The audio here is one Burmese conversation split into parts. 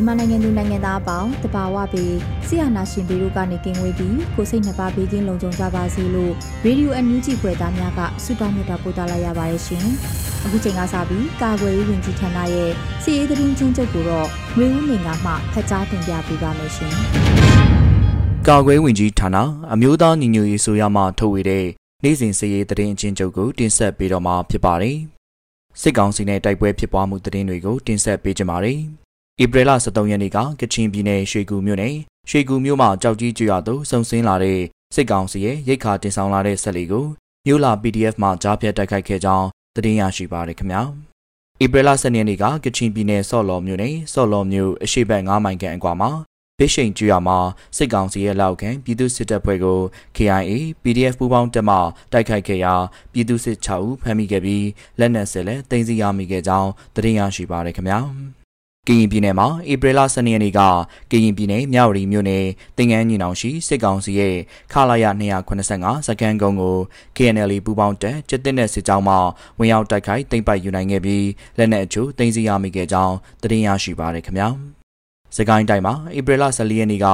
မြန်မာနိုင်ငံသူနိုင်ငံသားအပေါင်းတဘာဝပြီးဆရာနာရှင်ပေတို့ကနေကင်းဝေးပြီးကိုစိတ်နှပါဘေးကင်းလုံခြုံကြပါစေလို့ရေဒီယိုအန်ယူဂျီဖွယ်သားများကဆုတောင်းမြတ်တာပို့သလာရပါတယ်ရှင်။အခုချိန်ကစပြီးကာကွယ်ရေးဝန်ကြီးဌာနရဲ့စီရေးသတင်းချင်းချုပ်ကိုတော့မျိုးဦးနေငါမှဖတ်ကြားတင်ပြပေးပါမယ်ရှင်။ကာကွယ်ဝင်ကြီးဌာနအမျိုးသားညီညွတ်ရေးဆိုရမှထုတ်ဝေတဲ့နေ့စဉ်စီရေးသတင်းချင်းချုပ်ကိုတင်ဆက်ပေးတော့မှာဖြစ်ပါတယ်။စစ်ကောင်စီနဲ့တိုက်ပွဲဖြစ်ပွားမှုသတင်းတွေကိုတင်ဆက်ပေးကြပါမယ်။ ဧပြီလ23ရက်နေ့ကကချင်ပြည်နယ်ရွှေကူမြို့နယ်ရွှေကူမြို့မှာကြောက်ကြီးကျွရသို့စုံစင်းလာတဲ့စစ်ကောင်စီရဲ့ရိတ်ခါတင်ဆောင်လာတဲ့ဆက်လီကိုမြို့လာ PDF မှကြားဖြတ်တိုက်ခိုက်ခဲ့ကြောင်းသတင်းရရှိပါရခင်ဗျာဧပြီလ12ရက်နေ့ကကချင်ပြည်နယ်ဆော့လော်မြို့နယ်ဆော့လော်မြို့အရှိတ်ဘက်9မိုင်ခန့်အကွာမှာဗစ်ရှိန်ကျွရမှာစစ်ကောင်စီရဲ့လောက်ခံပြည်သူစစ်တပ်ဖွဲ့ကို KIA PDF ပူးပေါင်းတပ်မှတိုက်ခိုက်ခဲ့ရာပြည်သူစစ်6ဦးဖမ်းမိခဲ့ပြီးလက်နက်စစ်လည်းတင်စီရမိခဲ့ကြောင်းသတင်းရရှိပါရခင်ဗျာ ကရင်ပြည်နယ်မှာဧပြီလ12ရက်နေ့ကကရင်ပြည်နယ်မြဝတီမြို့နယ်တင်ငန်းညီနောင်ရှိစစ်ကောင်စီရဲ့ခလာရ285စကန်ကုန်းကို KNL ပူးပေါင်းတပ်စစ်တပ်နဲ့စစ်ကြောင်းမှဝင်ရောက်တိုက်ခိုက်သိမ်းပိုက်ယူနိုင်ခဲ့ပြီးလက်နက်အချို့တင်စီရမိခဲ့ကြောင်းသတင်းရရှိပါရခင်ဗျာ။ စကိုင်းတိုင်းမှာဧပြီလ14ရက်နေ့က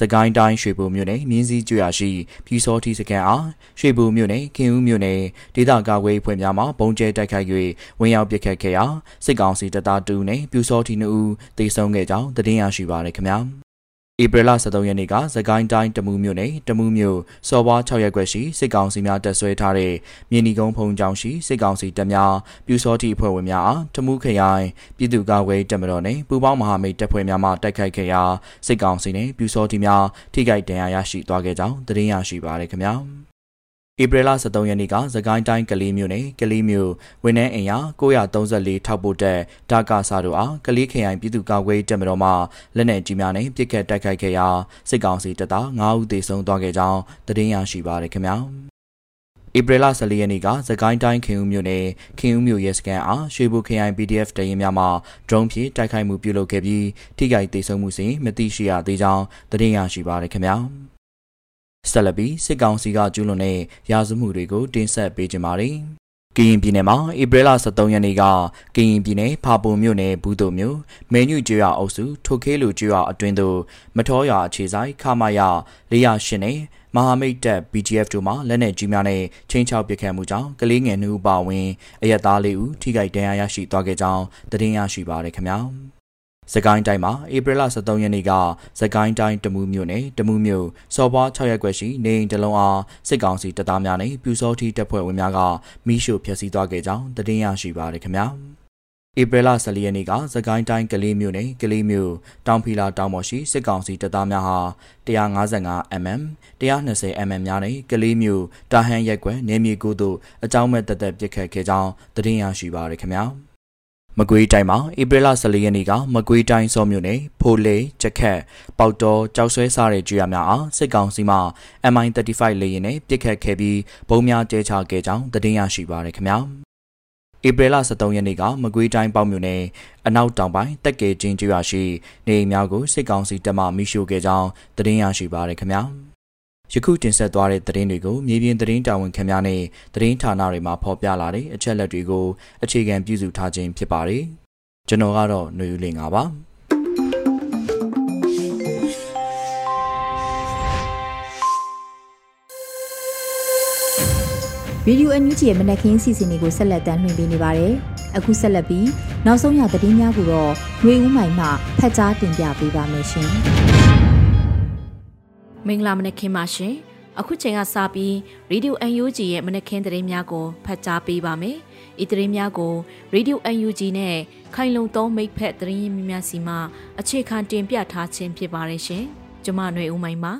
စကိုင်းတိုင်းရွှေဘိုမြို့နယ်မြင်းစည်းကျွရရှိဖြူစောတိစကန်အားရွှေဘိုမြို့နယ်ခင်ဦးမြို့နယ်ဒေသကာကွယ်ဖွဲ့များမှပုံကျဲတိုက်ခိုက်၍ဝင်ရောက်ပစ်ခတ်ခဲ့ရာစစ်ကောင်စီတပ်သား2ဦးနဲ့ဖြူစောတိ2ဦးသေဆုံးခဲ့ကြောင်းသတင်းရရှိပါရခင်ဗျာ ဧပြီလ23ရက်နေ့ကသကိုင်းတိုင်းတမူးမြို့နယ်တမူးမြို့စော်ဘွား6ရက်ကွက်ရှိစစ်ကောင်စီများတပ်ဆွဲထားတဲ့မြင်းဒီကုန်းဖုံကျောင်းရှိစစ်ကောင်စီတပ်များပြူစောတိအဖွဲ့ဝင်များအားတမူးခရိုင်ပြည်သူ့ကာကွယ်တပ်မတော်နှင့်ပူးပေါင်းမဟာမိတ်တပ်ဖွဲ့များမှတိုက်ခိုက်ခဲ့ရာစစ်ကောင်စီနှင့်ပြူစောတိများထိခိုက်ဒဏ်ရာရရှိသွားခဲ့ကြောင်းသတင်းရရှိပါရခင်ဗျာ။ ဧပြီလ23ရက်နေ့ကသကိုင်းတိုင်းကလေးမြို့နယ်ကလေးမြို့ဝန်နှဲအိမ်ယာ934ထောက်ပို့တက်ဒါကာစာတို့အားကလေးခရိုင်ပြည်သူ့ကာကွယ်တပ်မတော်မှလက်နက်ကြီးများနဲ့ပစ်ခတ်တိုက်ခိုက်ခဲ့ရာစစ်ကောင်စီတပ်သား9ဦးသေဆုံးသွားခဲ့ကြောင်းသတင်းရရှိပါရခင်ဗျာဧပြီလ14ရက်နေ့ကသကိုင်းတိုင်းခင်ဦးမြို့နယ်ခင်ဦးမြို့ရဲစခန်းအားရွှေဘုခရိုင် PDF တရင်များမှဒရုန်းဖြင့်တိုက်ခိုက်မှုပြုလုပ်ခဲ့ပြီးထိခိုက်ဒေဆုံးမှုစဉ်မသိရှိရသေးကြောင်းသတင်းရရှိပါရခင်ဗျာ။ ဆက်လက်ပြီးစစ်ကောင်စီကကျူးလွန်တဲ့ရာဇမှုတွေကိုတင်ဆက်ပေးကြပါမယ်။ကရင်ပြည်နယ်မှာဧပြီလ23ရက်နေ့ကကရင်ပြည်နယ်ဖာပုံမြို့နယ်ဘူးတို့မြို့မဲညွကျွရအုပ်စုထိုခဲလူကျွရအတွင်းသို့မထောရွာအခြေဆိုင်ခမာယ408နဲ့မဟာမိတ်တပ် BGF တို့မှလက်နက်ကြီးများနဲ့ချင်းချောက်ပစ်ခတ်မှုကြောင့်ကလေးငယ်နှုတ်ပါဝင်အရက်သားလေးဦးထိခိုက်ဒဏ်ရာရရှိသွားခဲ့ကြောင်းသတင်းရရှိပါရခင်ဗျာ။ စကိုင်းတိုင်းမှာဧပြီလ23ရက်နေ့ကစကိုင်းတိုင်းတမူးမြို့နယ်တမူးမြို့စော်ပွား6ရက်ွက်ရှိနေအိမ်တလုံးအားစစ်ကောင်စီတပ်သားများနဲ့ပြူစောထီတပ်ဖွဲ့ဝင်များကမိရှို့ဖျက်ဆီးသွားခဲ့ကြောင်းသတင်းရရှိပါရခင်ဗျာဧပြီလ14ရက်နေ့ကစကိုင်းတိုင်းကလေးမြို့နယ်ကလေးမြို့တောင်ဖီလာတောင်ပေါ်ရှိစစ်ကောင်စီတပ်သားများဟာ155 mm 120 mm များနဲ့ကလေးမြို့တာဟန်ရက်ကွယ်နေမြေကိုတို့အကြောင်းမဲ့တက်တက်ပစ်ခတ်ခဲ့ကြောင်းသတင်းရရှိပါရခင်ဗျာ။ မကွေးတိုင်းမှာဧပြီလ14ရက်နေ့ကမကွေးတိုင်းစောမြို့နယ်ဖိုလေချက်ခက်ပေါတော်ကြောက်ဆွဲစားတဲ့ကြွရများအားစစ်ကောင်စီမှ MI35 လေယာဉ်နဲ့ပစ်ခတ်ခဲ့ပြီးဘုံများတဲချခဲ့ကြောင်းသတင်းရရှိပါရခင်ဗျာဧပြီလ23ရက်နေ့ကမကွေးတိုင်းပေါ့မြို့နယ်အနောက်တောင်ပိုင်းတက်ကဲချင်းကျွာရှိနေအိမ်များကိုစစ်ကောင်စီတပ်မှမိရှို့ခဲ့ကြောင်းသတင်းရရှိပါရခင်ဗျာ ယခုတင်ဆက်သွားတဲ့သတင်းတွေကိုမြေပြင်သတင်းတာဝန်ခံများနဲ့သတင်းဌာနတွေမှာဖော်ပြလာတဲ့အချက်လက်တွေကိုအခြေခံပြုစုထားခြင်းဖြစ်ပါတယ်။ကျွန်တော်ကတော့ຫນွေဦးလင်ပါ။ဗီဒီယိုအန်ယူဂျီရဲ့မနက်ခင်းစီစဉ်တွေကိုဆက်လက်တင်ပြနေပါတယ်အခုဆက်လက်ပြီးနောက်ဆုံးရသတင်းများကိုတော့ရွေဦးမိုင်မှဖတ်ကြားတင်ပြပေးပါမယ်ရှင် မင်္ဂလာမနက်ခင်းပါရှင်အခုချိန်ကစပြီး Radio UNG ရဲ့မနက်ခင်းသတင်းများကိုဖတ်ကြားပေးပါမယ်ဤသတင်းများကို Radio UNG နဲ့ခိုင်လုံသုံးမိတ်ဖက်သတင်းများစီမှအခြေခံတင်ပြထားခြင်းဖြစ်ပါတယ်ရှင်ကျွန်မຫນွေဦးမိုင်ပါ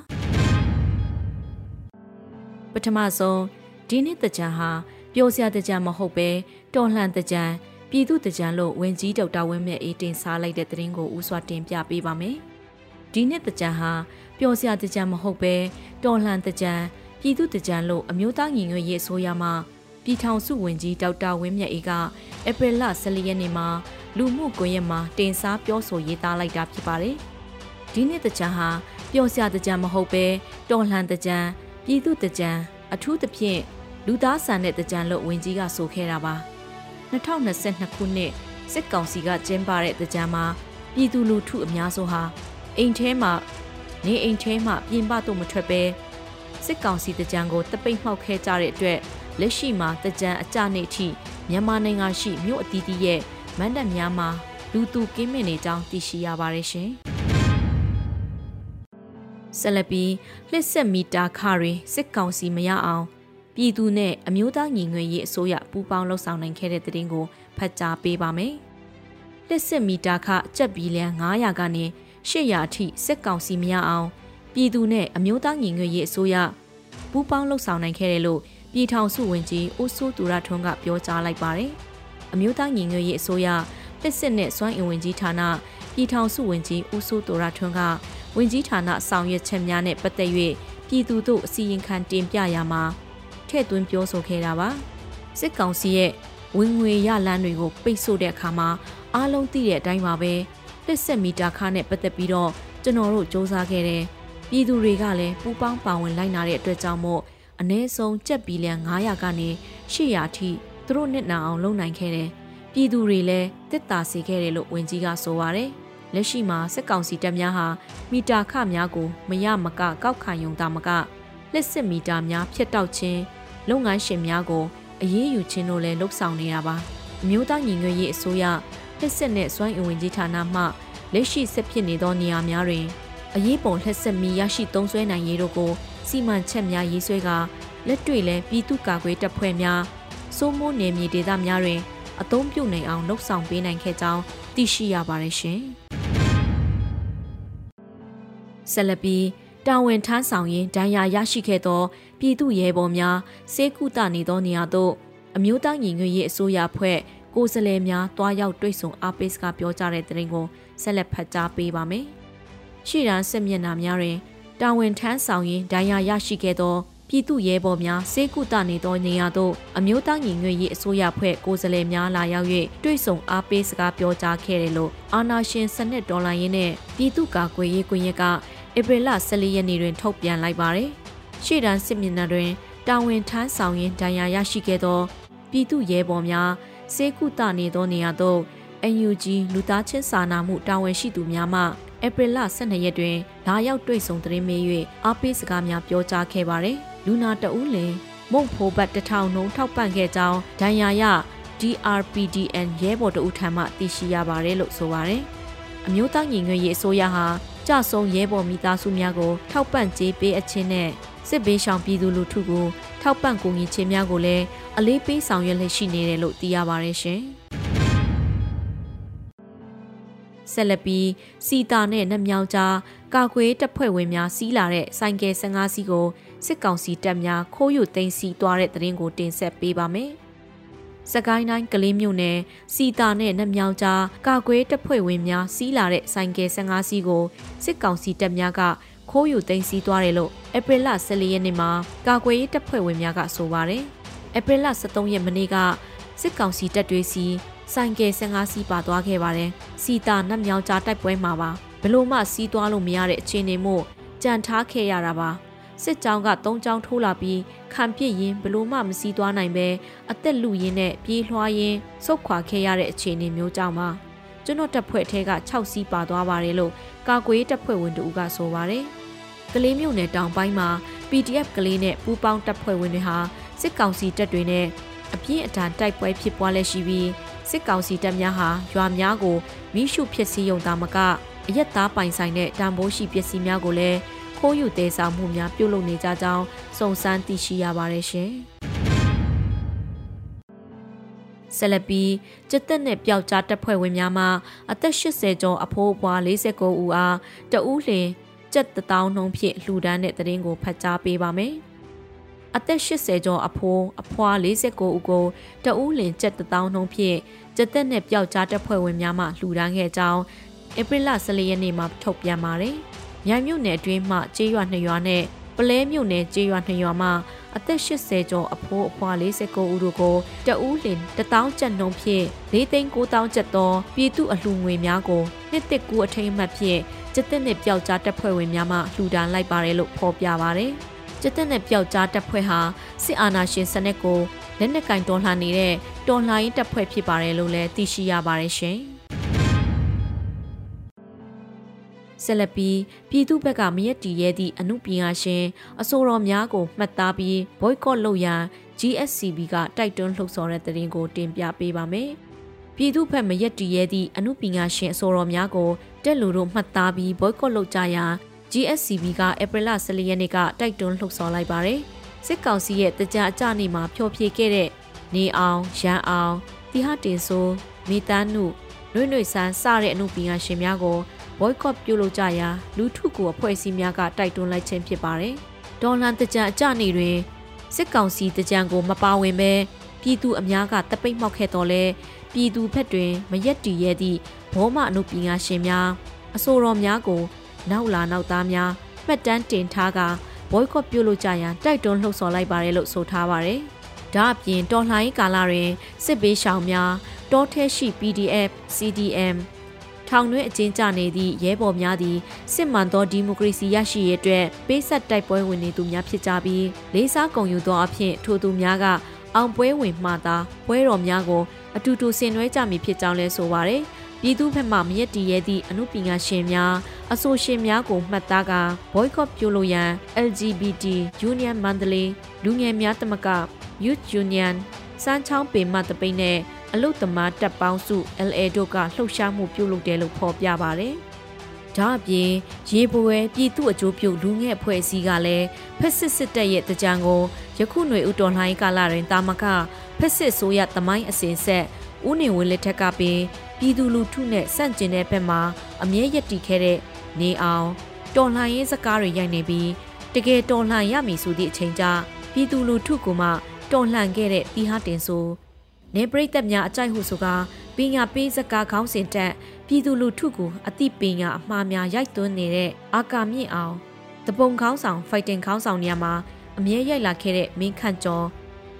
ပထမဆုံးဒီနေ့တကြံဟာပျော်စရာတကြံမဟုတ်ပဲတော်လှန်တကြံပြည်သူတကြံလို့ဝင်ကြီးဒေါက်တာဝင်းမြတ်အေးတင်စားလိုက်တဲ့သတင်းကိုဥစွာတင်ပြပေးပါမယ်။ဒီနှစ်တကြံဟာ ပျော်စရာတကြံမဟုတ်ပဲတော်လှန်တကြံပြည်သူတကြံလို့အမျိုးသားညီညွတ်ရေးအစိုးရမှပြည်ထောင်စုဝင်ကြီးဒေါက်တာဝင်းမြတ်အေးကဧပြီလ14ရက်နေ့မှာလူမှုကွန်ရက်မှာတင်စားပြောဆိုရေးသားလိုက်တာဖြစ်ပါတယ်။ဒီနှစ်တကြံဟာပျော်စရာတကြံမဟုတ်ပဲတော်လှန်တကြံပြည်သူတကြံအထူးသဖြင့်လူသားဆန်တဲ့တကြံလို့ဝင်ကြီးကဆိုခဲ့တာပါ2022ခုနှစ်စစ်ကောင်စီကကျင်းပတဲ့တကြံမှာပြည်သူလူထုအများစုဟာအိမ်ထဲမှာ နေအိမ်ထဲမှာပြင်ပတော့မထွက်ပဲစစ်ကောင်စီတကြံကိုတပိတ်မှောက်ခဲကြတဲ့အတွက်လက်ရှိမှာတကြံအကြနေထိမြန်မာနိုင်ငံရှိမြို့အသီးသီးရဲ့မန္တများမှာလူသူကင်းမင်နေကြောင်းသိရှိရပါတယ်ရှင်။ဆက်လက်ပြီးလှစ်ဆက်မီတာခတွေစစ်ကောင်စီမရအောင်ပြည်သူနဲ့အမျိုးသားညီညွတ်ရေးအစိုးရပူးပေါင်းလှုပ်ဆောင်နိုင်ခဲ့တဲ့တဲ့တင်ကိုဖတ်ကြားပေးပါမယ်။လက်စစ်မီတာခအကျပ်ဘီလီယံ900ကနေ 800အထိစစ်ကောင်စီမရအောင်ပြည်သူနဲ့အမျိုးသားညီညွတ်ရေးအစိုးရပူးပေါင်းလှုပ်ဆောင်နိုင်ခဲ့တယ်လို့ပြည်ထောင်စုဝန်ကြီးဦးစိုးသူရထွန်းကပြောကြားလိုက်ပါတယ်။အမျိုးသားညီညွတ်ရေးအစိုးရတစ်စစ်နဲ့စွမ်းအင်ဝင်ကြီးဌာနပြည်ထောင်စုဝန်ကြီးဦးစိုးသူရထွန်းကဝင်ကြီးဌာနဆောင်ရွက်ချက်များနဲ့ပတ်သက်၍ပြည်သူတို့အစီရင်ခံတင်ပြရမှာထည့်သွင်းပြောဆိုခဲ့တာပါစစ်ကောင်စီရဲ့ဝင်ငွေရလန်းတွေကိုပိတ်ဆို့တဲ့အခါမှာအားလုံးသိတဲ့အတိုင်းပါပဲ လက်ဆက်မီတာခါနဲ့ပတ်သက်ပြီးတော့ကျွန်တော်တို့စ조사ခဲ့တယ်ပြည်သူတွေကလည်းပူပေါင်းပါဝင်လိုက်နာတဲ့အတွက်ကြောင့်မို့အ ਨੇ ဆုံးကြက်ဘီလီယံ900ကနေ800အထိသူတို့နှစ်နာအောင်လုပ်နိုင်ခဲ့တယ်ပြည်သူတွေလည်းတစ်တာစေခဲ့တယ်လို့ဝင်ကြီးကဆိုပါတယ်လက်ရှိမှာစစ်ကောင်စီတပ်များဟာမီတာခများကိုမရမကကောက်ခံယုံတာမကလက်စစ်မီတာများဖျက်တောက်ခြင်းလုပ်ငန်းရှင်များကိုအရေးယူခြင်းတို့လည်းလှုပ်ဆောင်နေတာပါအမျိုးသားညီညွတ်ရေးအစိုးရ လက်စစ်နဲ့စွမ်းအင်ဝင်ကြီးဌာနမှလက်ရှိဆက်ဖြစ်နေသောနေရာများတွင်အရေးပေါ်လက်ဆက်မီရရှိသုံးစွဲနိုင်ရေးတို့ကိုစီမံချက်များရေးဆွဲကာလက်တွေ့လဲပြည်သူ့ကာကွယ်တပ်ဖွဲ့များစိုးမိုးနယ်မြေဒေသများတွင်အသုံးပြုနိုင်အောင်လှုပ်ဆောင်ပေးနိုင်ခဲ့ကြောင်းသိရှိရပါတယ်ရှင်။ဆက်လက်ပြီးတာဝန်ထမ်းဆောင်ရင်းဒဏ်ရာရရှိခဲ့သော ပြည်သူရဲဘော်များစေကုသနေသောနေရာသို့အမျိုးသားညီညွတ်ရေးအစိုးရဖွဲ့ ကိုယ်စားလှယ်များတွားရောက်တွေ့ဆုံအားပေးစကားပြောကြားတဲ့တဲ့ရင်ကိုဆက်လက်ဖတ်ကြားပေးပါမယ်။ရှေ့တန်းစစ်မျက်နှာများတွင်တာဝန်ထမ်းဆောင်ရင်းဒဏ်ရာရရှိခဲ့သောပြည်သူရဲဘော်များစေကုသနေသောနေရာသို့အမျိုးသားညီညွတ်ရေးအစိုးရဖွဲ့ကိုယ်စားလှယ်များလာရောက်၍တွေ့ဆုံအားပေးစကားပြောကြားခဲ့တယ်လို့အာနာရှင်စနစ်ဒေါ်လာရင်းနဲ့ပြည်သူ့ကာကွယ်ရေးကွန်ရက်ကဧပြီလ14ရက်နေ့တွင်ထုတ်ပြန်လိုက်ပါတယ်။ရှေ့တန်းစစ်မျက်နှာတွင်တာဝန်ထမ်းဆောင်ရင်းဒဏ်ရာရရှိခဲ့သောပြည်သူရဲဘော်များစေကုသနေသောနေရာသို့ UNG လူသားချင်းစာနာမှုတာဝန်ရှိသူများမှဧပြီလ12ရက်တွင်လာရောက်တွေ့ဆုံသတင်းမေး၍အားပေးစကားများပြောကြားခဲ့ပါတယ်။လူနာတဦးလင်မုံဖိုးဘတ်တထောင်နှုံထောက်ပံ့ခဲ့ကြောင်းဒဏ်ရာရ DRPDN ရဲဘော်တဦးထံမှသိရှိရပါတယ်လို့ဆိုပါတယ်။အမျိုးသားညီညွတ်ရေးအစိုးရဟာကြဆုံရဲဘော်မိသားစုများကို ထောက်ပံ့ကြေးပေးအပ်ခြင်းနဲ့စစ်ဘေးရှောင်ပြည်သူလူထုကိုထောက်ပံ့ကူညီခြင်းများကိုလည်း အလေးပေးဆောင်ရွက်လျက်ရှိနေတယ်လို့သိရပါတယ်ရှင်။ဆက်လက်ပြီးစီတာနဲ့နှမြောင်ကြားကာကွယ်တပ်ဖွဲ့ဝင်များစီးလာတဲ့ဆိုင်ကယ်15စီးကိုစစ်ကောင်စီတပ်များခိုးယူသိမ်းဆည်းသွားတဲ့တဲ့ရင်ကိုတင်ဆက်ပေးပါမယ်။စကိုင်းတိုင်းကလေးမြို့နယ်စီတာနဲ့နှမြောင်ကြားကာကွယ်တပ်ဖွဲ့ဝင်များစီးလာတဲ့ဆိုင်ကယ်15စီးကိုစစ်ကောင်စီတပ်များကခိုးယူသိမ်းဆည်းသွားတယ်လို့ဧပြီလ14ရက်နေ့မှာကာကွယ်ရေးတပ်ဖွဲ့ဝင်များကဆိုပါတယ်။ ဧပြီလ23ရက်မနေ့ကစစ်ကောင်စီတပ်တွေစီဆိုင်ကယ်15စီးပါသွားခဲ့ပါတယ်။စီတာနှမြောင်ကြားတိုက်ပွဲမှာပါဘလို့မှစီးသွားလို့မရတဲ့အခြေအနေမို့ကြံထားခဲ့ရတာပါ။စစ်ကြောင်းက၃ကြောင်းထိုးလာပြီးခံပစ်ရင်ဘလို့မှမစီးသွားနိုင်ပဲအသက်လူရင်းနဲ့ပြေးလွှားရင်းစုတ်ခွာခဲ့ရတဲ့အခြေအနေမျိုးကြောင့်ပါကျွန်တော်တပ်ဖွဲ့ထဲက6စီးပါသွားပါတယ်လို့ကာကွယ်တပ်ဖွဲ့ဝင်တို့ကဆိုပါတယ်ကလေးမျိုးနယ်တောင်ပိုင်းမှာ PDF ကလေးနဲ့ပူးပေါင်းတပ်ဖွဲ့ဝင်တွေဟာ စစ်ကောင်စီတပ်တွေနဲ့အပြင်းအထန်တိုက်ပွဲဖြစ်ပွားလက်ရှိပြီးစစ်ကောင်စီတပ်များဟာရွာများကိုမိရှုဖျက်ဆီးရုံသာမကအရက်သားပိုင်ဆိုင်တဲ့တံပိုးရှိပစ္စည်းများကိုလည်းခိုးယူသေးဆောင်မှုများပြုလုပ်နေကြကြောင်းစုံစမ်းသိရှိရပါတယ်ရှင်။ဆက်လက်ပြီးကျက်သက်နဲ့ပျောက်ကြားတပ်ဖွဲ့ဝင်များမှအသက်80ကျော်အဖိုးအဖွား49ဦးအားတဦးလင်ကျက်တထောင်နှုံးဖြင့်လှူဒန်းတဲ့တရင်ကိုဖတ်ကြားပေးပါမယ်။ အသက်80ကျော်အဖိုးအဖွား49ဦးကိုတဦးလင်ကျက်တထောင်နှုံးဖြင့်ကျက်သက်နဲ့ပျောက်ကြားတပ်ဖွဲ့ဝင်များမှလှူဒန်းခဲ့ကြောင်းဧပြီလ14ရက်နေ့မှာထုတ်ပြန်ပါတယ်။မြိုင်မြို့နယ်အတွင်းမှကျေးရွာနှစ်ရွာနဲ့ပလဲမြို့နယ်ကျေးရွာနှစ်ရွာမှာအသက်80ကျော်အဖိုးအဖွား49ဦးတို့ကိုတဦးလင်1000ကျပ်နှုန်းဖြင့်၄သိန်း9000ကျပ်သောပြည်သူအလှူငွေများကိုနှစ်သက်ကူအထိမ်းအမှတ်ဖြင့်ကျက်တက်နဲ့ပျောက်ကြားတပ်ဖွဲ့ဝင်များမှလှူဒါန်းလိုက်ပါတယ်လို့ဖော်ပြပါတယ်။ ကျက်တက်နဲ့ပျောက်ကြားတပ်ဖွဲ့ဟာစစ်အာဏာရှင်စနစ်ကိုလက်နက်ကင်တော်လှန်နေတဲ့တော်လှန်ရေးတပ်ဖွဲ့ဖြစ်ပါတယ်လို့လည်းသိရှိရပါတယ်ရှင်။ဆက်လက်ပြီးပြည်သူဘက်ကမရက်တီရဲသည့်အမှုပညာရှင်အဆိုတော်များကိုမှတ်သားပြီး boycott လုပ်ရန် GSCB ကတိုက်တွန်းလှုပ်ဆော်တဲ့တရင်ကိုတင်ပြပေးပါမယ်။ပြည်သူဘက်မရက်တီရဲသည့်အမှုပညာရှင်အဆိုတော်များကိုတက်လူတို့မှတ်သားပြီး boycott လုပ်ကြရန် GSCB ကဧပြီလ14ရက်နေ့ကတိုက်တွန်းလှုပ်ဆော်လိုက်ပါတယ်။စစ်ကောင်စီရဲ့တကြအကြနေမှာဖျော်ဖြေခဲ့တဲ့နေအောင်ရန်အောင်တီဟာတင်ဆိုမိသားနုနှွေ့နှွေ့ဆန်းစတဲ့အမှုပညာရှင်များကို boycott ပြုလုပ်ကြရာလူထုကိုအဖွဲ့အစည်းများကတိုက်တွန်းလိုက်ခြင်းဖြစ်ပါတယ်။ဒေါ်လန်တကြံအကြနေတွင်စစ်ကောင်စီတကြံကိုမပါဝင်ပဲပြည်သူအများကတပိတ်မှောက်ခဲ့တော်လဲပြည်သူဖက်တွင်မရက်တီရဲသည့်ဘောမအနုပညာရှင်များအဆိုတော်များကို နောက်လာနောက်သားများမှတ်တမ်းတင်ထားက boycott ပြုလုပ်ကြရန်တိုက်တွန်းလှုံ့ဆော်လိုက်ပါတယ်လို့ဆိုထားပါတယ်။ဒါအပြင်တော်လှန်ရေးကာလတွင်စစ်ပေးရှောင်များတောထဲရှိ PDF CDM ထောင်တွင်းအကျဉ်းချနေသည့်ရဲဘော်များသည်စစ်မှန်သောဒီမိုကရေစီရရှိရေးအတွက်ပေးဆက်တိုက်ပွဲဝင်နေသူများဖြစ်ကြပြီးလေးစားကုန်ယူသောအဖြစ်ထိုသူများကအောင်ပွဲဝင်မှသာပွဲတော်များကိုအတူတူဆင်နွှဲကြမည်ဖြစ်ကြောင်းလဲဆိုပါရယ်ပြည်သူ့ဘက်မှမရက်တီရဲသည့်အမှုပညာရှင်များ အဆိုရှင်များကိုမှတ်သားက boycott ပြုလုပ်ရန် LGBT Union Mandalay လူငယ်များတမက Youth Union စမ်းချောင်းပေမတပိတ်နဲ့အလုတ်သမားတပ်ပေါင်းစု LA တို့ကလှုပ်ရှားမှုပြုလုပ်တယ်လို့ဖော်ပြပါဗျ။ဒါအပြင်ရေပွဲပြည်သူအကျိုးပြုလူငယ်အဖွဲ့အစည်းကလည်းဖက်စစ်စစ်တပ်ရဲ့တကြံကိုယခုຫນွေဥတော်လှိုင်းကာလတွင်တာမကဖက်စစ်ဆိုရသမိုင်းအစဉ်ဆက်ဦးနေဝင်းလက်ထက်ကပင်ပြည်သူလူထုနဲ့ဆန့်ကျင်တဲ့ဘက်မှာအမြဲရည်တည်ခဲ့တဲ့ နေအောင်တော်လှန်ရေးစကားတွေရိုက်နေပြီးတကယ်တော်လှန်ရမည်ဆိုသည့်အချိန်ကျပြည်သူလူထုကမှတော်လှန်ခဲ့တဲ့တီဟာတင်ဆိုနေပရိသတ်များအကြိုက်ဟုဆိုကာပညာပေးစကားခေါင်းစဉ်တက်ပြည်သူလူထုကိုအသိပညာအမှားများရိုက်သွင်းနေတဲ့အာကာမြင့်အောင်တပုံခေါင်းဆောင်ဖိုက်တင်ခေါင်းဆောင်နေရာမှာအမြဲရိုက်လာခဲ့တဲ့မင်းခန့်ကျော်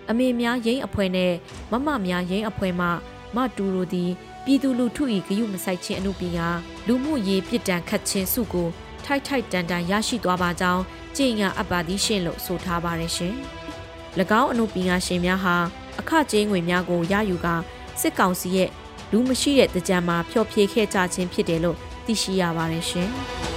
အမေများရင်းအဖွဲ့နဲ့မမများရင်းအဖွဲ့မှမတူတို့သည် ပြည်သူလူထု၏ဂရုမစိုက်ခြင်းအမှုပညာလူမှုရေးပြစ်ဒဏ်ခတ်ခြင်းစုကိုထိုက်ထိုက်တန်တန်ရရှိသွားပါကြောင်းကြင်ညာအပ်ပါသည်ရှင်းလို့ဆိုထားပါရရှင်။၎င်းအမှုပညာရှင်များဟာအခကြေးငွေများကိုရယူကာစစ်ကောင်စီရဲ့လူမရှိတဲ့တကြံမှာဖျော်ဖြေခဲ့ကြခြင်းဖြစ်တယ်လို့သိရှိရပါတယ်ရှင်။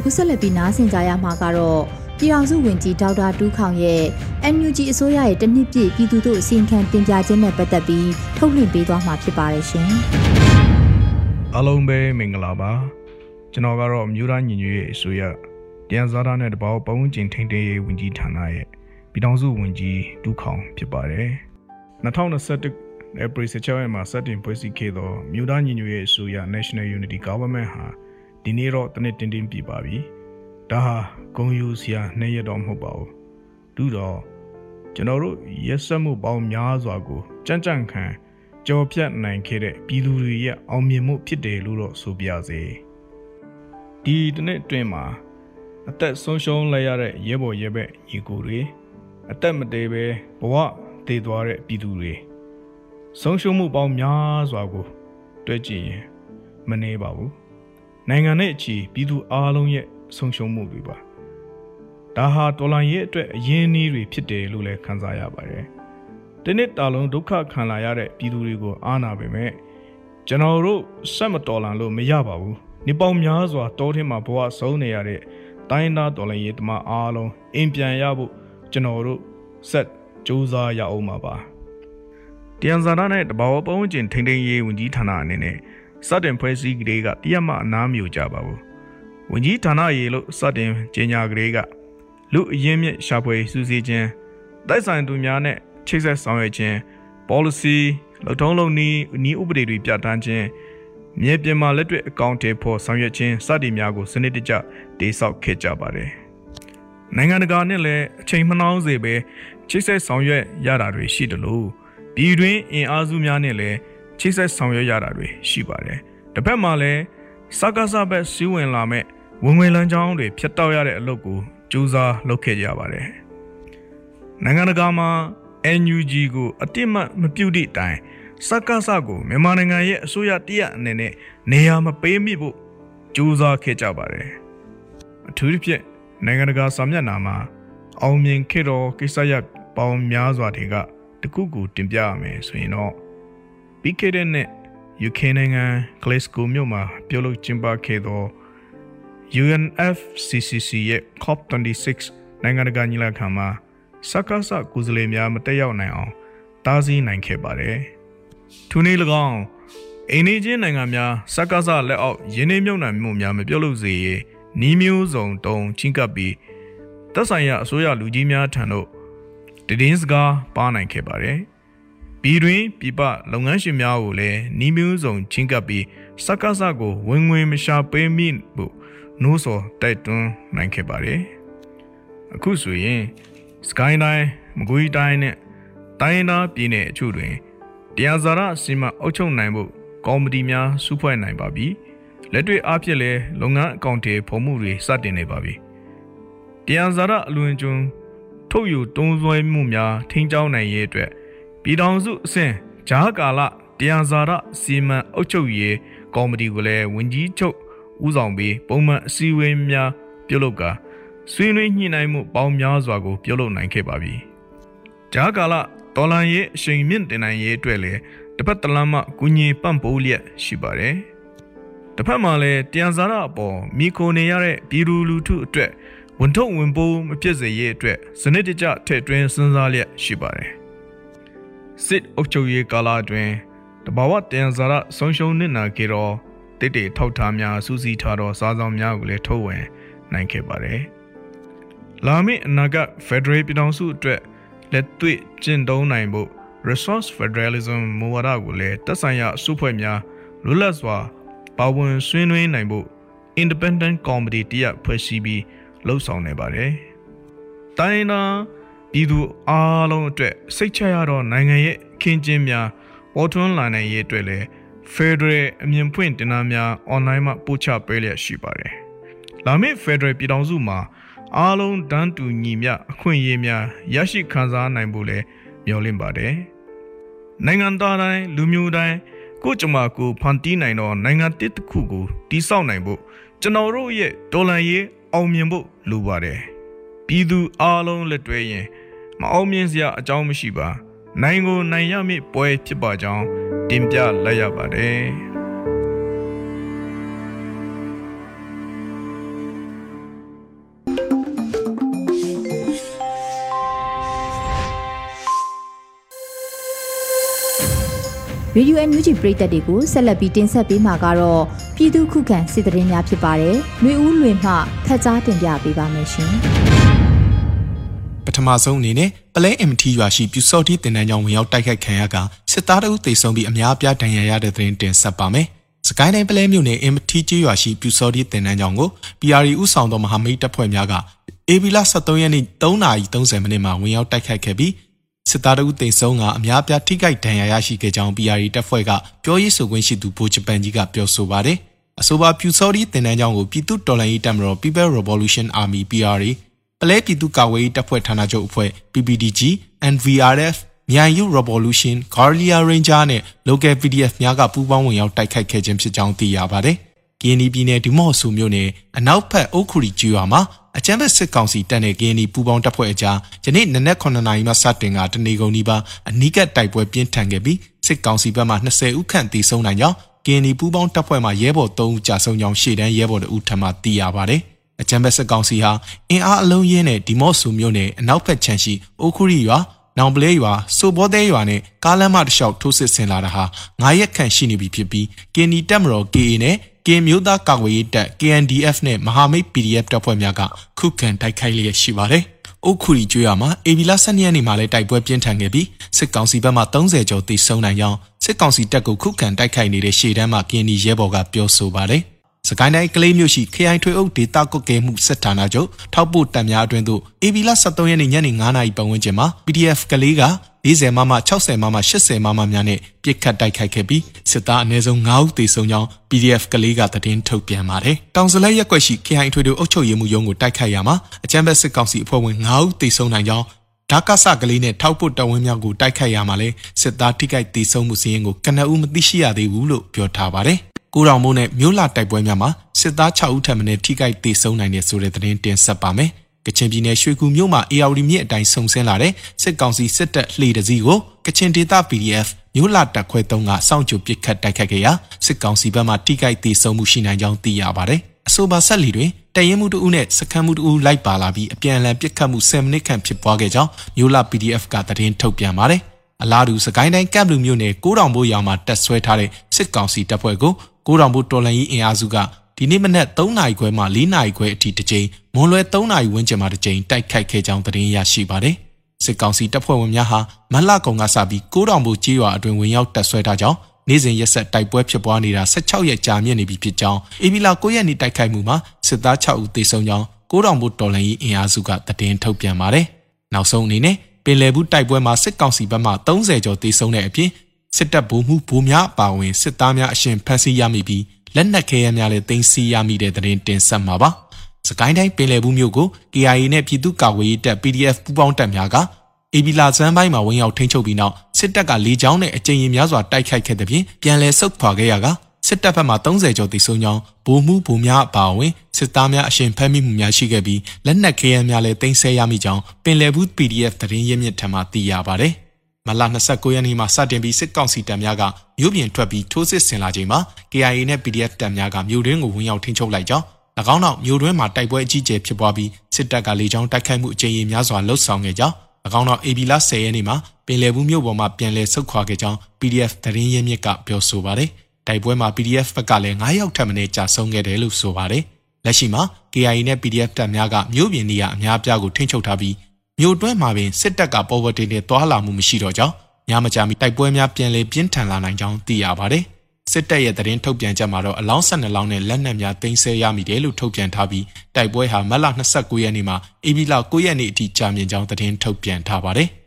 အခုဆက်လက်ပြီးနားဆင်ကြရမှာကတော့ပြည်အောင်စုဝန်ကြီးဒေါက်တာတူးခေါင်ရဲ့ NUG အစိုးရရဲ့တနှစ်ပြည့်ပြည်သူတို့အစီအခံတင်ပြခြင်းနဲ့ပတ်သက်ပြီးထုတ်လွှင့်ပေးသွားမှာဖြစ်ပါတယ်ရှင်။အားလုံးပဲမင်္ဂလာပါ။ကျွန်တော်ကတော့မြို့သားညီညွတ်ရေးအစိုးရတရားစားတာနဲ့တပေါပုံကျင်ထိန်တေးရေးဝန်ကြီးဌာနရဲ့ပြည်ထောင်စုဝန်ကြီးတူးခေါင်ဖြစ်ပါတယ်။2021 April 16ရက်မှာစတင်ဖွဲ့စည်းခဲ့သောမြို့သားညီညွတ်ရေးအစိုးရ National Unity Government ဟာ ဒီနေ့တော့တနစ်တင်းတင်းပြပါပြီ။ဒါဟာဂုံယူစရာနှဲ့ရတော့မဟုတ်ပါဘူး။တူတော့ကျွန်တော်တို့ရက်စက်မှုပေါင်းများစွာကိုကြံ့ကြံ့ခံကြော်ဖြတ်နိုင်ခဲ့တဲ့ပြည်သူတွေရဲ့အောင်မြင်မှုဖြစ်တယ်လို့တော့ဆိုပြစေ။ဒီတနေ့အတွင်းမှာအသက်ဆုံးရှုံးလိုက်ရတဲ့ရဲဘော်ရဲဘက်ညီကိုတွေအသက်မတည်ပဲဘဝတည်သွားတဲ့ပြည်သူတွေဆုံးရှုံးမှုပေါင်းများစွာကို တွဲကြည့်ရင်မနေပါဘူး နိုင်ငံနဲ့အချီပြည်သူအားလုံးရဲ့ဆုံးရှုံးမှုတွေပါဒါဟာတော်လန်ရဲ့အတွက်အရင်းအနှီးတွေဖြစ်တယ်လို့လည်းခန်းစားရပါတယ်ဒီနေ့တာလုံးဒုက္ခခံလာရတဲ့ပြည်သူတွေကိုအားနာပေမဲ့ကျွန်တော်တို့ဆက်မတော်လန်လို့မရပါဘူးနေပေါင်းများစွာတောထင်းမှာဘဝဆုံးနေရတဲ့တိုင်းသားတော်လည်းရေးတမအားလုံးအိမ်ပြန်ရဖို့ကျွန်တော်တို့ဆက်စူးစမ်းရအောင်ပါပါတန်ဇာနာနဲ့တဘာဝပုံကျင်ထိန်ထိန်ရေးဝန်ကြီးဌာနအနေနဲ့ စတင်ဖွဲ့စည်းကလေးကတရက်မှအနားမြူကြပါဘူးဝန်ကြီးဌာနရေးလို့စတင်ကြေညာကလေးကလူအရင်းမြစ်ရှာဖွေစူးစီးခြင်းတိုက်ဆိုင်သူများနဲ့ချိတ်ဆက်ဆောင်ရွက်ခြင်း policy လုံထုံးလုံနည်းဤဥပဒေတွေပြဋ္ဌာန်းခြင်းမြေပြင်မှာလက်တွေ့အကောင့်တွေဖော်ဆောင်ရွက်ခြင်းစသည်များကိုစနစ်တကျတည်ဆောက်ခဲ့ကြပါတယ်။နိုင်ငံတကာနဲ့လည်းအချိန်မနှောင်းစေပဲချိတ်ဆက်ဆောင်ရွက်ရတာတွေရှိတယ်လို့ပြည်တွင်းအင်အားစုများနဲ့လည်း ချိတ်ဆက်ဆောင်ရွက်ရတာတွေရှိပါတယ်။တစ်ဖက်မှာလည်းစကားစဘက်စီးဝင်လာမဲ့ဝင်ဝင်လန်းချောင်းတွေဖျက်တောက်ရတဲ့အလုပ်ကိုကြိုးစားလုပ်ခဲ့ကြပါတယ်။နိုင်ငံတကာမှာ NUG ကိုအတိမတ်မပြုတ်တဲ့အတိုင်းစက္ကစကိုမြန်မာနိုင်ငံရဲ့အစိုးရတရက်အနေနဲ့နေရာမပေးမိဖို့ကြိုးစားခဲ့ကြပါတယ်အထူးသဖြင့်နိုင်ငံတကာစာမျက်နှာမှာအောင်မြင်ခဲ့တော်ကိစ္စရပ်ပေါင်းများစွာတွေကတခုခုတင်ပြရမယ်ဆိုရင်တော့ ပြီးခဲ့တဲ့နှစ် UK နိုင်ငံ Glasgow မြို့မှာပြုလုပ်ကျင်းပခဲ့သော UNFCCC ရဲ့ COP26 နိုင်ငံတကာညီလာခံမှာစက္ကစကုစလေများမတက်ရောက်နိုင်အောင်တားဆီးနိုင်ခဲ့ပါတယ်။ထိုနည်း၎င်းအိန္ဒိချင်းနိုင်ငံများစက္ကစလက်အောက်ယင်းနှမြုံနိုင်မှုများမပြုတ်လို့စေရေးနီးမျိုးစုံတုံချင်းကပ်ပြီးသက်ဆိုင်ရာအစိုးရလူကြီးများထံသို့တည်င်းစကားပါနိုင်ခဲ့ပါတယ်။ ပြည်တွင်ပြပလုပ်ငန်းရှင်များကိုလည်းနီးမျိုးစုံချင်းကပ်ပြီးစက္ကစကိုဝင်ငွေမရှာပေးမိဖို့နိုးစော်တိုက်တွန်းနိုင်ခဲ့ပါတယ်။အခုဆိုရင်စကိုင်းတိုင်းမကွေးတိုင်းနဲ့တိုင်းသားပြည်နယ်အချို့တွင်တရားဇာရစီမံအုပ်ချုပ်နိုင်ဖို့ကော်မတီများစုဖွဲ့နိုင်ပါပြီလက်တွေ့အားဖြင့်လည်းလုပ်ငန်းအကောင့်တွေဖော်မှုတွေစတင်နေပါပြီတရားဇာရအလွန်ကျွန်းထုတ်ယူတုံးစွဲမှုများထိန်းကျောင်းနိုင်ရေးအတွက် ပြည်ထောင်စုအဆင့်ဂျားကာလတရားဇာရစီမံအုပ်ချုပ်ရေးကော်မတီကိုလည်းဝန်ကြီးချုပ်ဦးဆောင်ပြီးပုံမှန်အစည်းအဝေးများပြုလုပ်ကာဆွေးနွေးညှိနှိုင်းမှုပေါင်းများစွာကိုပြုလုပ်နိုင်ခဲ့ပါပြီ။ဂျားကာလတော်လန်ရေးအချိန်မြင့်တင်နိုင်ရေးအတွက်လည်းတစ်ဖက်တလမ်းမှကုညီပံ့ပိုးလျက်ရှိပါတယ်။တစ်ဖက်မှာလည်းတန်ဇာရအပေါ်မိခိုနေရတဲ့ပြည်သူလူထုအတွက်ဝန်ထုတ်ဝန်ပိုးမဖြစ်စေရေးအတွက်စနစ်တကျထည့်သွင်းစဉ်းစားလျက်ရှိပါတယ်။ စစ်အုပ်ချုပ်ရေးကာလအတွင်းတဘာဝတန်ဇာရဆုံးရှုံးနစ်နာခဲ့တော့တိတ်တိထောက်ထားများစူးစီးထားသောစားဆောင်များကိုလည်းထုတ်ဝင်နိုင်ခဲ့ပါတယ်။လာမည့်အနာဂတ် Federal ပြည်ထောင်စုအတွက်လက်တွေ့ကျင့်သုံးနိုင်ဖို့ Resource Federalism မူဝါဒကိုလည်းတက်ဆိုင်ရာစုဖွဲ့များလွတ်လပ်စွာပါဝင်ဆွေးနွေးနိုင်ဖို့ Independent Committee တရက်ဖွဲ့စည်းပြီးလှုပ်ဆောင်နေပါတယ်။တိုင်းနာ ပြည်သူအားလုံးအတွက်စိတ်ချရသောနိုင်ငံရဲ့ခင်းကျင်းများပေါ်ထွန်းလာနိုင်ရေးအတွက်လည်း Federal အမြင်ဖွင့်တင်နန်းများ online မှာပို့ချပေးလျက်ရှိပါတယ်။လာမည့် Federal ပြည်ထောင်စုမှာအားလုံးတန်းတူညီမျှအခွင့်အရေးများရရှိခံစားနိုင်ဖို့လည်းမျှော်လင့်ပါတယ်။နိုင်ငံသားတိုင်းလူမျိုးတိုင်းကိုကြမှာကိုဖန်တီးနိုင်သောနိုင်ငံတစ်တစ်ခုကိုတည်ဆောက်နိုင်ဖို့ကျွန်တော်တို့ရဲ့ဒေါ်လာရေးအောင်မြင်ဖို့လိုပါတယ်။ပြည်သူအားလုံးလက်တွဲရင် မအောင်မြင်စရာအကြောင်းမရှိပါ။နိုင်ကိုနိုင်ရမည့်ပွဲဖြစ်ပါကြောင်းတင်ပြလိုက်ရပါတယ်။ Radio NUG ပရိသတ်တွေကိုဆက်လက်ပြီးတင်ဆက်ပေးမှာကတော့ပြည်သူခုခံစစ်တရင်များဖြစ်ပါတယ်။လွေဦးလွင်မှဖတ်ကြားတင်ပြပေးပါမယ်ရှင်။ပ ထမဆုံးအနေနဲ့ပလဲ MT ရွာရှိပြူစော်တီတင်တန်းကြောင်ဝင်ရောက်တိုက်ခိုက်ခံရကစစ်သားတို့တေဆုံပြီးအများအပြားဒဏ်ရာရတဲ့သတင်းတင်ဆက်ပါမယ်။စကိုင်းတိုင်းပလဲမြို့နယ် MT ကျေးရွာရှိပြူစော်တီတင်တန်းကြောင်ကို PRI ဥဆောင်သောမဟာမိတ်တပ်ဖွဲ့များကအေဗီလာ73ရက်နေ့3:30မိနစ်မှာဝင်ရောက်တိုက်ခိုက်ခဲ့ပြီးစစ်သားတို့တိတ်ဆုံးကအများပြားထိခိုက်ဒဏ်ရာရရှိခဲ့ကြောင်း PRI တပ်ဖွဲ့ကပြောရေးဆိုခွင့်ရှိသူဗိုလ်ချုပ်ပန်ကြီးကပြောဆိုပါတယ်။အဆိုပါပြူစော်ဒီတင်တန်းကြောင်းကိုပြည်သူတော်လှန်ရေးတပ်မတော် People Revolution Army PRA ပလဲပြည်သူ့ကာကွယ်ရေးတပ်ဖွဲ့ဌာနချုပ်အဖွဲ့ PPDG NVRF မြိုင်ယူ Revolution Guardia Ranger နဲ့ Local PDF များကပူးပေါင်းဝင်ရောက်တိုက်ခိုက်ခဲ့ခြင်းဖြစ်ကြောင်းသိရပါတယ်။ကင်းဒီပြည်နယ်ဒီမော့ဆူမြို့နယ်အနောက်ဘက်အုတ်ခူရီကျွော်မှာအကြမ်းဖက်စစ်ကောင်စီတပ်နဲ့ KNY ပူးပေါင်းတပ်ဖွဲ့အကြားယနေ့နနက်9နာရီမှစတင်ကတနေကုန်နီးပါးအနီးကပ်တိုက်ပွဲပြင်းထန်ခဲ့ပြီးစစ်ကောင်စီဘက်မှ20ဦးခန့်သေဆုံးနိုင်ကြောင်းကင်းဒီပူးပေါင်းတပ်ဖွဲ့မှရဲဘော်၃ဦးကြာဆုံးကြောင်းရှေ့တန်းရဲဘော်တို့ထံမှသိရပါတယ်။ အကြံဘက်စစ်ကောင်စီဟာအင်အားအလုံးရင်းနဲ့ဒီမော့ဆူမြို့နယ်အနောက်ဘက်ခြမ်းရှိအိုခူရီရွာနောင်ပလဲရွာစိုးဘောသေးရွာနဲ့ကားလမ်းမတစ်လျှောက်ထိုးစစ်ဆင်လာတာဟာ9ရက်ခန့်ရှိနေပြီဖြစ်ပြီးကင်းဒီတပ်မတော် KA နဲ့ကင်းမျိုးသားကာကွယ်ရေးတပ် KNDF နဲ့မဟာမိတ် PDF တပ်ဖွဲ့များကခုခံတိုက်ခိုက်လျက်ရှိပါတယ်။အုတ်ခူရီကျွော်မှာအေဗီလာ12ရက်နေ့မှာလည်းတိုက်ပွဲပြင်းထန်ခဲ့ပြီးစစ်ကောင်စီဘက်မှ30ကျော်တိစုံနိုင်ကြောင်းစစ်ကောင်စီတပ်ကိုခုခံတိုက်ခိုက်နေတဲ့ရှေ့တန်းမှာကင်းဒီရဲဘော်ကပြောဆိုပါတယ်။ စကိုင်းတိုင်းကလေးမြို့ရှိခရိုင်ထွေအုပ်ဒေတာကွက်ကဲမှုစစ်ဌာနချုပ်ထောက်ပို့တပ်များအတွင်းသို့ AB လ73ရက်နေ့ညနေ9:00နာရီပတ်ဝန်းကျင်မှာ PDF ကလေးက40မမ60မမ80မမများနဲ့ပြစ်ခတ်တိုက်ခိုက်ခဲ့ပြီးစစ်သားအနည်းဆုံး9ဦးသေဆုံးကြောင်း PDF ကလေးကသတင်းထုတ်ပြန်ပါတယ်။တောင်စလဲရက်ွက်ရှိခရိုင်ထွေအုပ်ချုပ်ရေးမှုရုံးကိုတိုက်ခိုက်ရမှာအကြမ်းဖက်စစ်ကောင်စီအဖွဲ့ဝင်9ဦးသေဆုံးနိုင်ကြောင်းဓာကဆကလေးနဲ့ထောက်ပုတ်တဝင်းများကိုတိုက်ခိုက်ရမှာလဲစစ်သားထိခိုက်ဒေဆုံးမှုစည်းရင်ကိုကနအူးမသိရှိရသေးဘူးလို့ပြောထားပါတယ် ကိုတော်မိုးနဲ့မြို့လာတိုက်ပွဲများမှာစစ်သား6ဦးထပ်မံထိခိုက်ဒေဆုံးနိုင်တဲ့ဆိုတဲ့သတင်းတင်ဆက်ပါမယ်။ကချင်ပြည်နယ်ရွှေကူမြို့မှာ AR မြစ်အတိုင်းဆုံဆင်းလာတဲ့စစ်ကောင်စီစစ်တပ်လှေတစည်းကိုကချင်ဒေသ PDF မြို့လာတပ်ခွဲ3ကစောင့်ကြိုပစ်ခတ်တိုက်ခတ်ခဲ့ရာစစ်ကောင်စီဘက်မှထိခိုက်ဒေဆုံးမှုရှိနိုင်ကြောင်းသိရပါတယ်။အဆိုပါဆက်လီတွင်တရင်မှုတဦးနဲ့စခန်းမှုတဦးလိုက်ပါလာပြီးအပြန်အလှန်ပစ်ခတ်မှု10မိနစ်ခန့်ဖြစ်ပွားခဲ့ကြောင်းမြို့လာ PDF ကသတင်းထုတ်ပြန်ပါတယ်။အလားတူစကိုင်းတိုင်းကပ်လူမျိုးနယ်ကိုးတောင်ဘိုးရွာမှာတက်ဆွဲထားတဲ့စစ်ကောင်စီတပ်ဖွဲ့ကို ကိုးတောင်ဘိုးတော်လန်ကြီးအင်အားစုကဒီနေ့မနက်3နာရီခွဲမှ4နာရီခွဲအထိတစ်ကြိမ်မွန်လွယ်3နာရီဝန်းကျင်မှတစ်ကြိမ်တိုက်ခိုက်ခဲ့ကြောင်းသတင်းရရှိပါတယ်။စစ်ကောင်စီတပ်ဖွဲ့ဝင်များဟာမလကုံကစပြီးကိုးတောင်ဘိုးကြေးရွာအတွင်ဝင်ရောက်တက်ဆွဲထားကြောင်းနေ့စဉ်ရက်ဆက်တိုက်ပွဲဖြစ်ပွားနေတာ16ရက်ကြာမြင့်နေပြီဖြစ်ကြောင်းအေဗီလာ9ရက်နေ့တိုက်ခိုက်မှုမှာစစ်သား6ဦးသေဆုံးကြောင်းကိုးတောင်ဘိုးတော်လန်ကြီးအင်အားစုကသတင်းထုတ်ပြန်ပါတယ်။နောက်ဆုံးအနေနဲ့ပင်လယ်ဘူးတိုက်ပွဲမှာစစ်ကောင်စီဘက်မှ30ကျော်သေဆုံးတဲ့အပြင် စစ်တပ်ဗိုလ်မှူးဗိုလ်များအပါအဝင်စစ်သားများအရှင်ဖမ်းဆီးရမိပြီးလက်နက်ခဲယမ်းများလည်းသိမ်းဆည်းရမိတဲ့သတင်းတင်ဆက်မှာပါ။စကိုင်းတိုင်းပင်လယ်ဘူးမြို့ကို KIA နဲ့ပြည်သူ့ကာကွယ်ရေးတပ် PDF ပူးပေါင်းတပ်များကအေဘီလာဇန်ပိုင်းမှာဝင်ရောက်ထိန်းချုပ်ပြီးနောက်စစ်တပ်ကလေကြောင်းနဲ့အကြိမ်ရင်များစွာတိုက်ခိုက်ခဲ့တဲ့ပြင်ပြန်လည်ဆုတ်ခွာခဲ့ရကစစ်တပ်ဘက်မှ30ကျော်တိစုံကြောင်းဗိုလ်မှူးဗိုလ်များအပါအဝင်စစ်သားများအရှင်ဖမ်းမိမှုများရှိခဲ့ပြီးလက်နက်ခဲယမ်းများလည်းသိမ်းဆည်းရမိကြောင်းပင်လယ်ဘူး PDF သတင်းရင်းမြစ်ထံမှသိရပါဗျ။ မလ29ရက်နေ့မှာစတင်ပြီးစစ်ကောင်စီတပ်များကမြို့ပြင်ထွက်ပြီးထိုးစစ်ဆင်လာချိန်မှာ KIA နဲ့ PDF တပ်များကမြို့တွင်းကိုဝင်ရောက်ထိန်းချုပ်လိုက်ကြောင်း၎င်းနောက်မြို့တွင်းမှာတိုက်ပွဲအကြီးအကျယ်ဖြစ်ပွားပြီးစစ်တပ်ကလေကြောင်းတိုက်ခိုက်မှုအကြိမ်ရေများစွာလှုပ်ဆောင်ခဲ့ကြောင်း၎င်းနောက် AB လ10ရက်နေ့မှာပင်လယ်ဘူးမြို့ပေါ်မှာပြန်လည်ဆုတ်ခွာခဲ့ကြောင်း PDF သတင်းရင်းမြစ်ကပြောဆိုပါတယ်။တိုက်ပွဲမှာ PDF ဘက်ကလည်း9ရောက်ထပ်မံကြာဆုံးခဲ့တယ်လို့ဆိုပါတယ်။လက်ရှိမှာ KIA နဲ့ PDF တပ်များကမြို့ပြင်နေရာအများအပြားကိုထိန်းချုပ်ထားပြီး မြို့တွင်းမှာပင်စစ်တပ်ကပေါ်ဝတင်နဲ့တွာလာမှုမရှိတော့ကြောင်းညမကြာမီတိုက်ပွဲများပြန်လည်ပြင်းထန်လာနိုင်ကြောင်းသိရပါတယ်။စစ်တပ်ရဲ့သတင်းထုတ်ပြန်ချက်မှာတော့အလောင်း12လောင်းနဲ့လက်နက်များသိမ်းဆည်းရမိတယ်လို့ထုတ်ပြန်ထားပြီးတိုက်ပွဲဟာမတ်လ29ရက်နေ့မှာအေဘီလ9ရက်နေ့အထိကြာမြင့်ကြောင်းသတင်းထုတ်ပြန်ထားပါတယ်။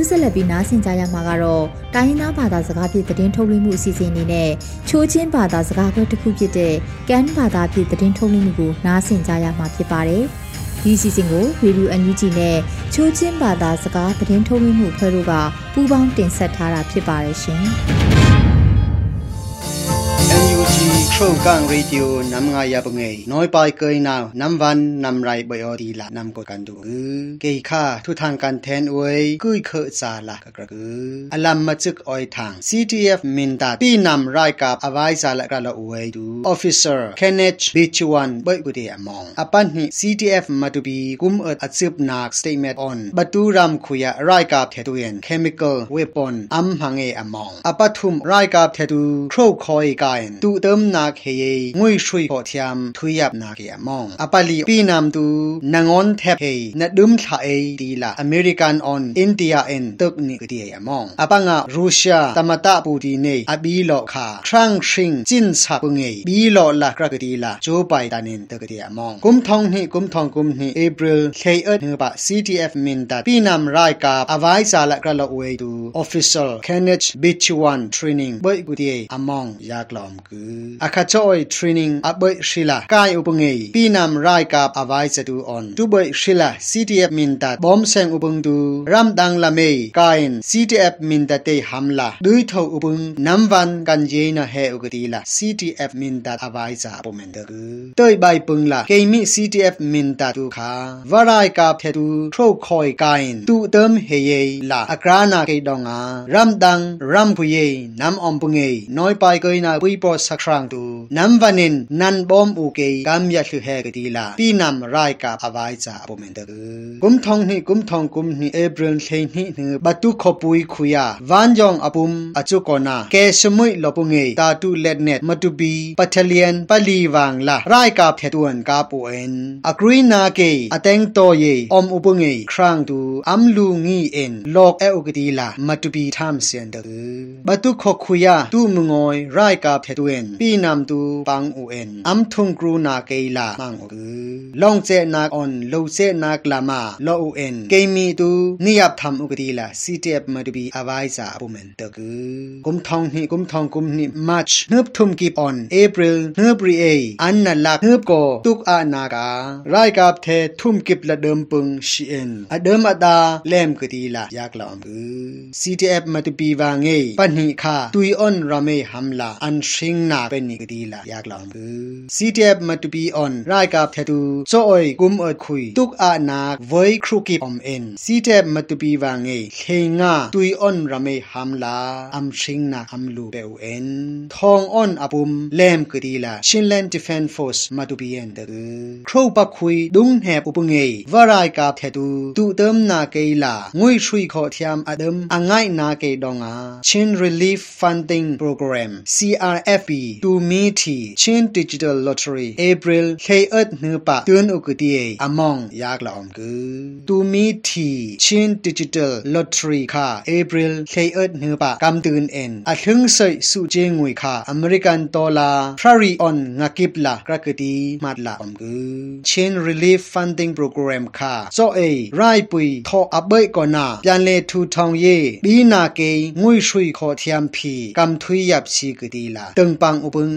ခုဆက်လက်ပြီးနားဆင်ကြရမှာကတော့တိုင်းရင်းသားဘာသာစကားဖြင့်သတင်းထုတ်လွှင့်မှုအစီအစဉ်အနေနဲ့ချိုးချင်းဘာသာစကားခွဲတစ်ခုဖြစ်တဲ့ကန်ဘာသာဖြင့်သတင်းထုတ်လွှင့်မှုကိုနားဆင်ကြရမှာဖြစ်ပါတယ်။ဒီအစီအစဉ်ကို Radio NUG နဲ့ချိုးချင်းဘာသာစကားသတင်းထုတ်လွှင့်မှုအဖွဲ့တို့ကပူးပေါင်းတင်ဆက်ထားတာဖြစ်ပါတယ်ရှင်။ ทรูกลางรีดิโอนำไงายาบงเงยน้อยไปเกยนาวนำวันนำไรบยอดีละนำกดกันดูเกยข้าทุทางการแทนเวยกุยเคอซาละกระกืออลัมมาจึกออยทาง CTF มินตาปีนำไรกับอวัยซาละกระละเวยดู Officer Kenneth Bichwan บยกุเดียมองอปันหิ CTF มาดูบีกุมเอิดอัดซึบนัก Statement on บัตูรำคุยะไรกับเทตุเยน Chemical Weapon อัมพังเออมองอปัทุมไรกับเทตุโครคอยกายนตุเติมนาเคยงุยชุยพอเทียมทุยับนาเกียมองอปาลีปีนามตูนางอนแทบเฮนดุมทาเอดีละอเมริกันออนอินเดียเอ็นตึกนี่กเดียมองอปังะรูเซียตมตาปูดีเนอบีโลคาครั้งชิงจินชาปุงเอบีโลละกระกดีละจูไปตานินตึกเดียมองกุมทองนี่กุมทองกุมนี่เอบรลเคเอิร์เนบะ CTF มินตาปีนามรายกาอวัยซาละกระละอวยดู Official Kenneth Bichwan Training เบิกุเดียอมองยากลอมกือ choi training abai shila. Kai upangei pinam rai kap avai chatu on. Tu bai shila ctf min ta bom seng upung tu. Ram dang la mei, kain ctf min ta te hamla dui tho upung nam van kan je na he ugati la. Ctf min ta avai cha pomen da gu. Toi bai pung la ke mi ctf min ta tu kha. Varai kap the tu tro khoi kain, tu term he ye la. Akrana ke donga ram dang, ram phu ye, nam om pungei noi pai koi na pui po sakrang tu. นัมวันินนันบอมอูเกยกัมยะชุเฮกดีลาปีนำรายกาอวายจาอปเมนเดอกุมทองนี่กุมทองกุมนี่เอเบรนเทนี่นือบัตุขปุยคุยาวันยองอปุมอจุกอนาเกสมุยลอปุงเงตาตุเลดเนตมตุบีปัทเลียนปลีวางลารายกาเพตวนกาปูเอ็นอกรีนาเกยอแตงโตเยอมอุปุงเงครางตูอัมลูงีเอ็นลอกเออุกดีลามตุบีทามเสียนเดอบัตุขคุยาตูมงอยรายกาเพตวนปีนำမ်တူပန်းဦးအင်အမ်ထုံကရူနာကေလာမန်ဟူလောင်ကျဲနာအွန်လောကျဲနာကလာမာလောဦးအင်ကေမီတူနိယပ်ထမ်ဥကတိလာစီတီအက်မဒူဘီအဝိုင်စာအပူမန်တကူကုမ်ထောင်ဟီကုမ်ထောင်ကုမ်နီမတ်နှပ်ထုံကိပွန်ဧပြီလနှပ်ရီအေအန်နလာနှပ်ကိုတုกอานาการายกับเททุ่มกิบละเดิมปึงชีเอ็นอเดิมอดาแลมกตีละยากละอมอือ CTF มาตุปีวางเงปันหิคาตุยออนรามเมหัมลาอันชิงนาเป็นนิก pung shi en a dum ada lem kati la yak la am ctf matu bi wa nge pan ni kha tui on rame hamla an shing na pen ni gdi la yak lam bu ctf matupi on rai ka phetu so oi kum ot khui tuk a na voi khru ki om en ctf matupi wa nge thenga tui on rame hamla am shing na hamlu pe u en thong on apum lem gdi la shinland defense force matupi en de khro pa khui dung he pu nge varai ka phetu tu tem na ke la ngui shui kho thiam adam angai na ke donga chin relief funding program crfp to meet chin digital lottery april khay at nu pa tun ukati among yak la om gu to meet chin digital lottery kha april khay at nu pa kam tun en a thung sai su je ngui kha american dollar prairie on ngakip la krakati mat la om gu chin relief funding program kha so a rai pui tho abai ko na pian le thu thong ye bi na ke ngui shui kho thiam phi kam thui yap chi ku ti la teng pang upung avai za tuan da ku ku kum thong ni kum thong kum ni april ni ri nu ba american ram washington dc a american on india ram avai za tu am hu ru na ka rai kap the tu ei va khoi pi nam tu ui ai mui được la am ngon thep am pang poi democracy ram am pre pram the kha tu kha ayang la nam du me ti na u အခါဆောအမှုကရုနာကအမေရိကန်ဝါငါနိုင်ငံခြားရေးဝန်ကြီးအန်တိုနီဘလင်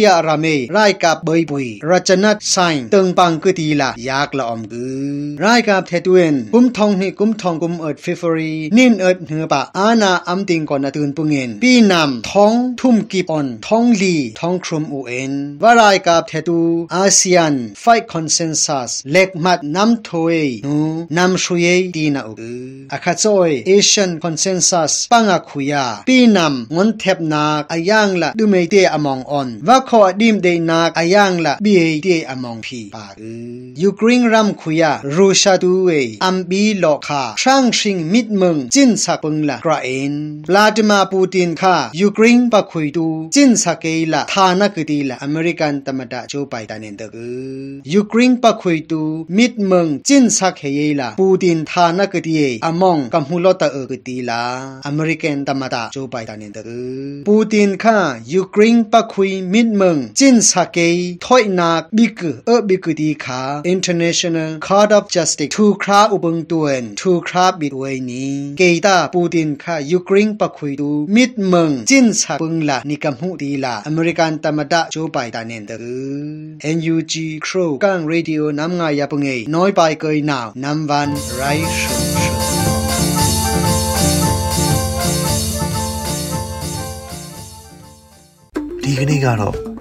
ตียราเมรายกับเบยปุยรัชนัดไซตึงปังกตีละยากละอมกือไรากับเทตเวนกุมทองนี่กุมทองกุมเอิดฟิฟรีนินเอิดเหือปะอาณาอัมติงก่อนตื่นปุงเงินปีนำท้องทุ่มกีบอ่อนท้องลีท้องครุมอูเอ็นว่าไรากับเทตูอาเซียนไฟคอนเซนซัสเล็กมัดน้ำโทเอนูน้ำชุเยตีนะอือาคาโซยเอเชียนคอนเซนซัสปังอาคุยาปีนำงอนเทปนาอาย่างละดูไม่เตอมองออนว่าขอดิมเดนาอายังละบีเตอมองพีปายูเครนรัมขุยารูชาดูเออัมบีโลคาช่างชิงมิดเมืองจินสักปงละกราเอนลาดมาปูตินคายูเครนปะขุยดูจินสักเกละทานักดีละอเมริกันตมดาโจไปตานินเดกยูเครนปะขุยดูมิดเมืองจินสักเฮยละปูตินทานักดีอมองกัมฮูลอตเอกตีลาอเมริกันตมดาโจไปตานินเดกปูตินคายูเครนปะขุยมิดมืองจินสักเกถอยนักบิกเอบิกดีคา International Court of Justice ทูคราอุบงตวนทูคราบิดเวนี้เกตาปูตินคายูเครนปะขุยดูมิดเมืองจินสักปึงละนิกัมฮูดีละอเมริกันตมดาโจไปตานินเดก NUG Crow กังเรดิโอนำงายาปงเอน้อยไปเกยนาวนำวันไรชุม ဒီကနေ့ကတော့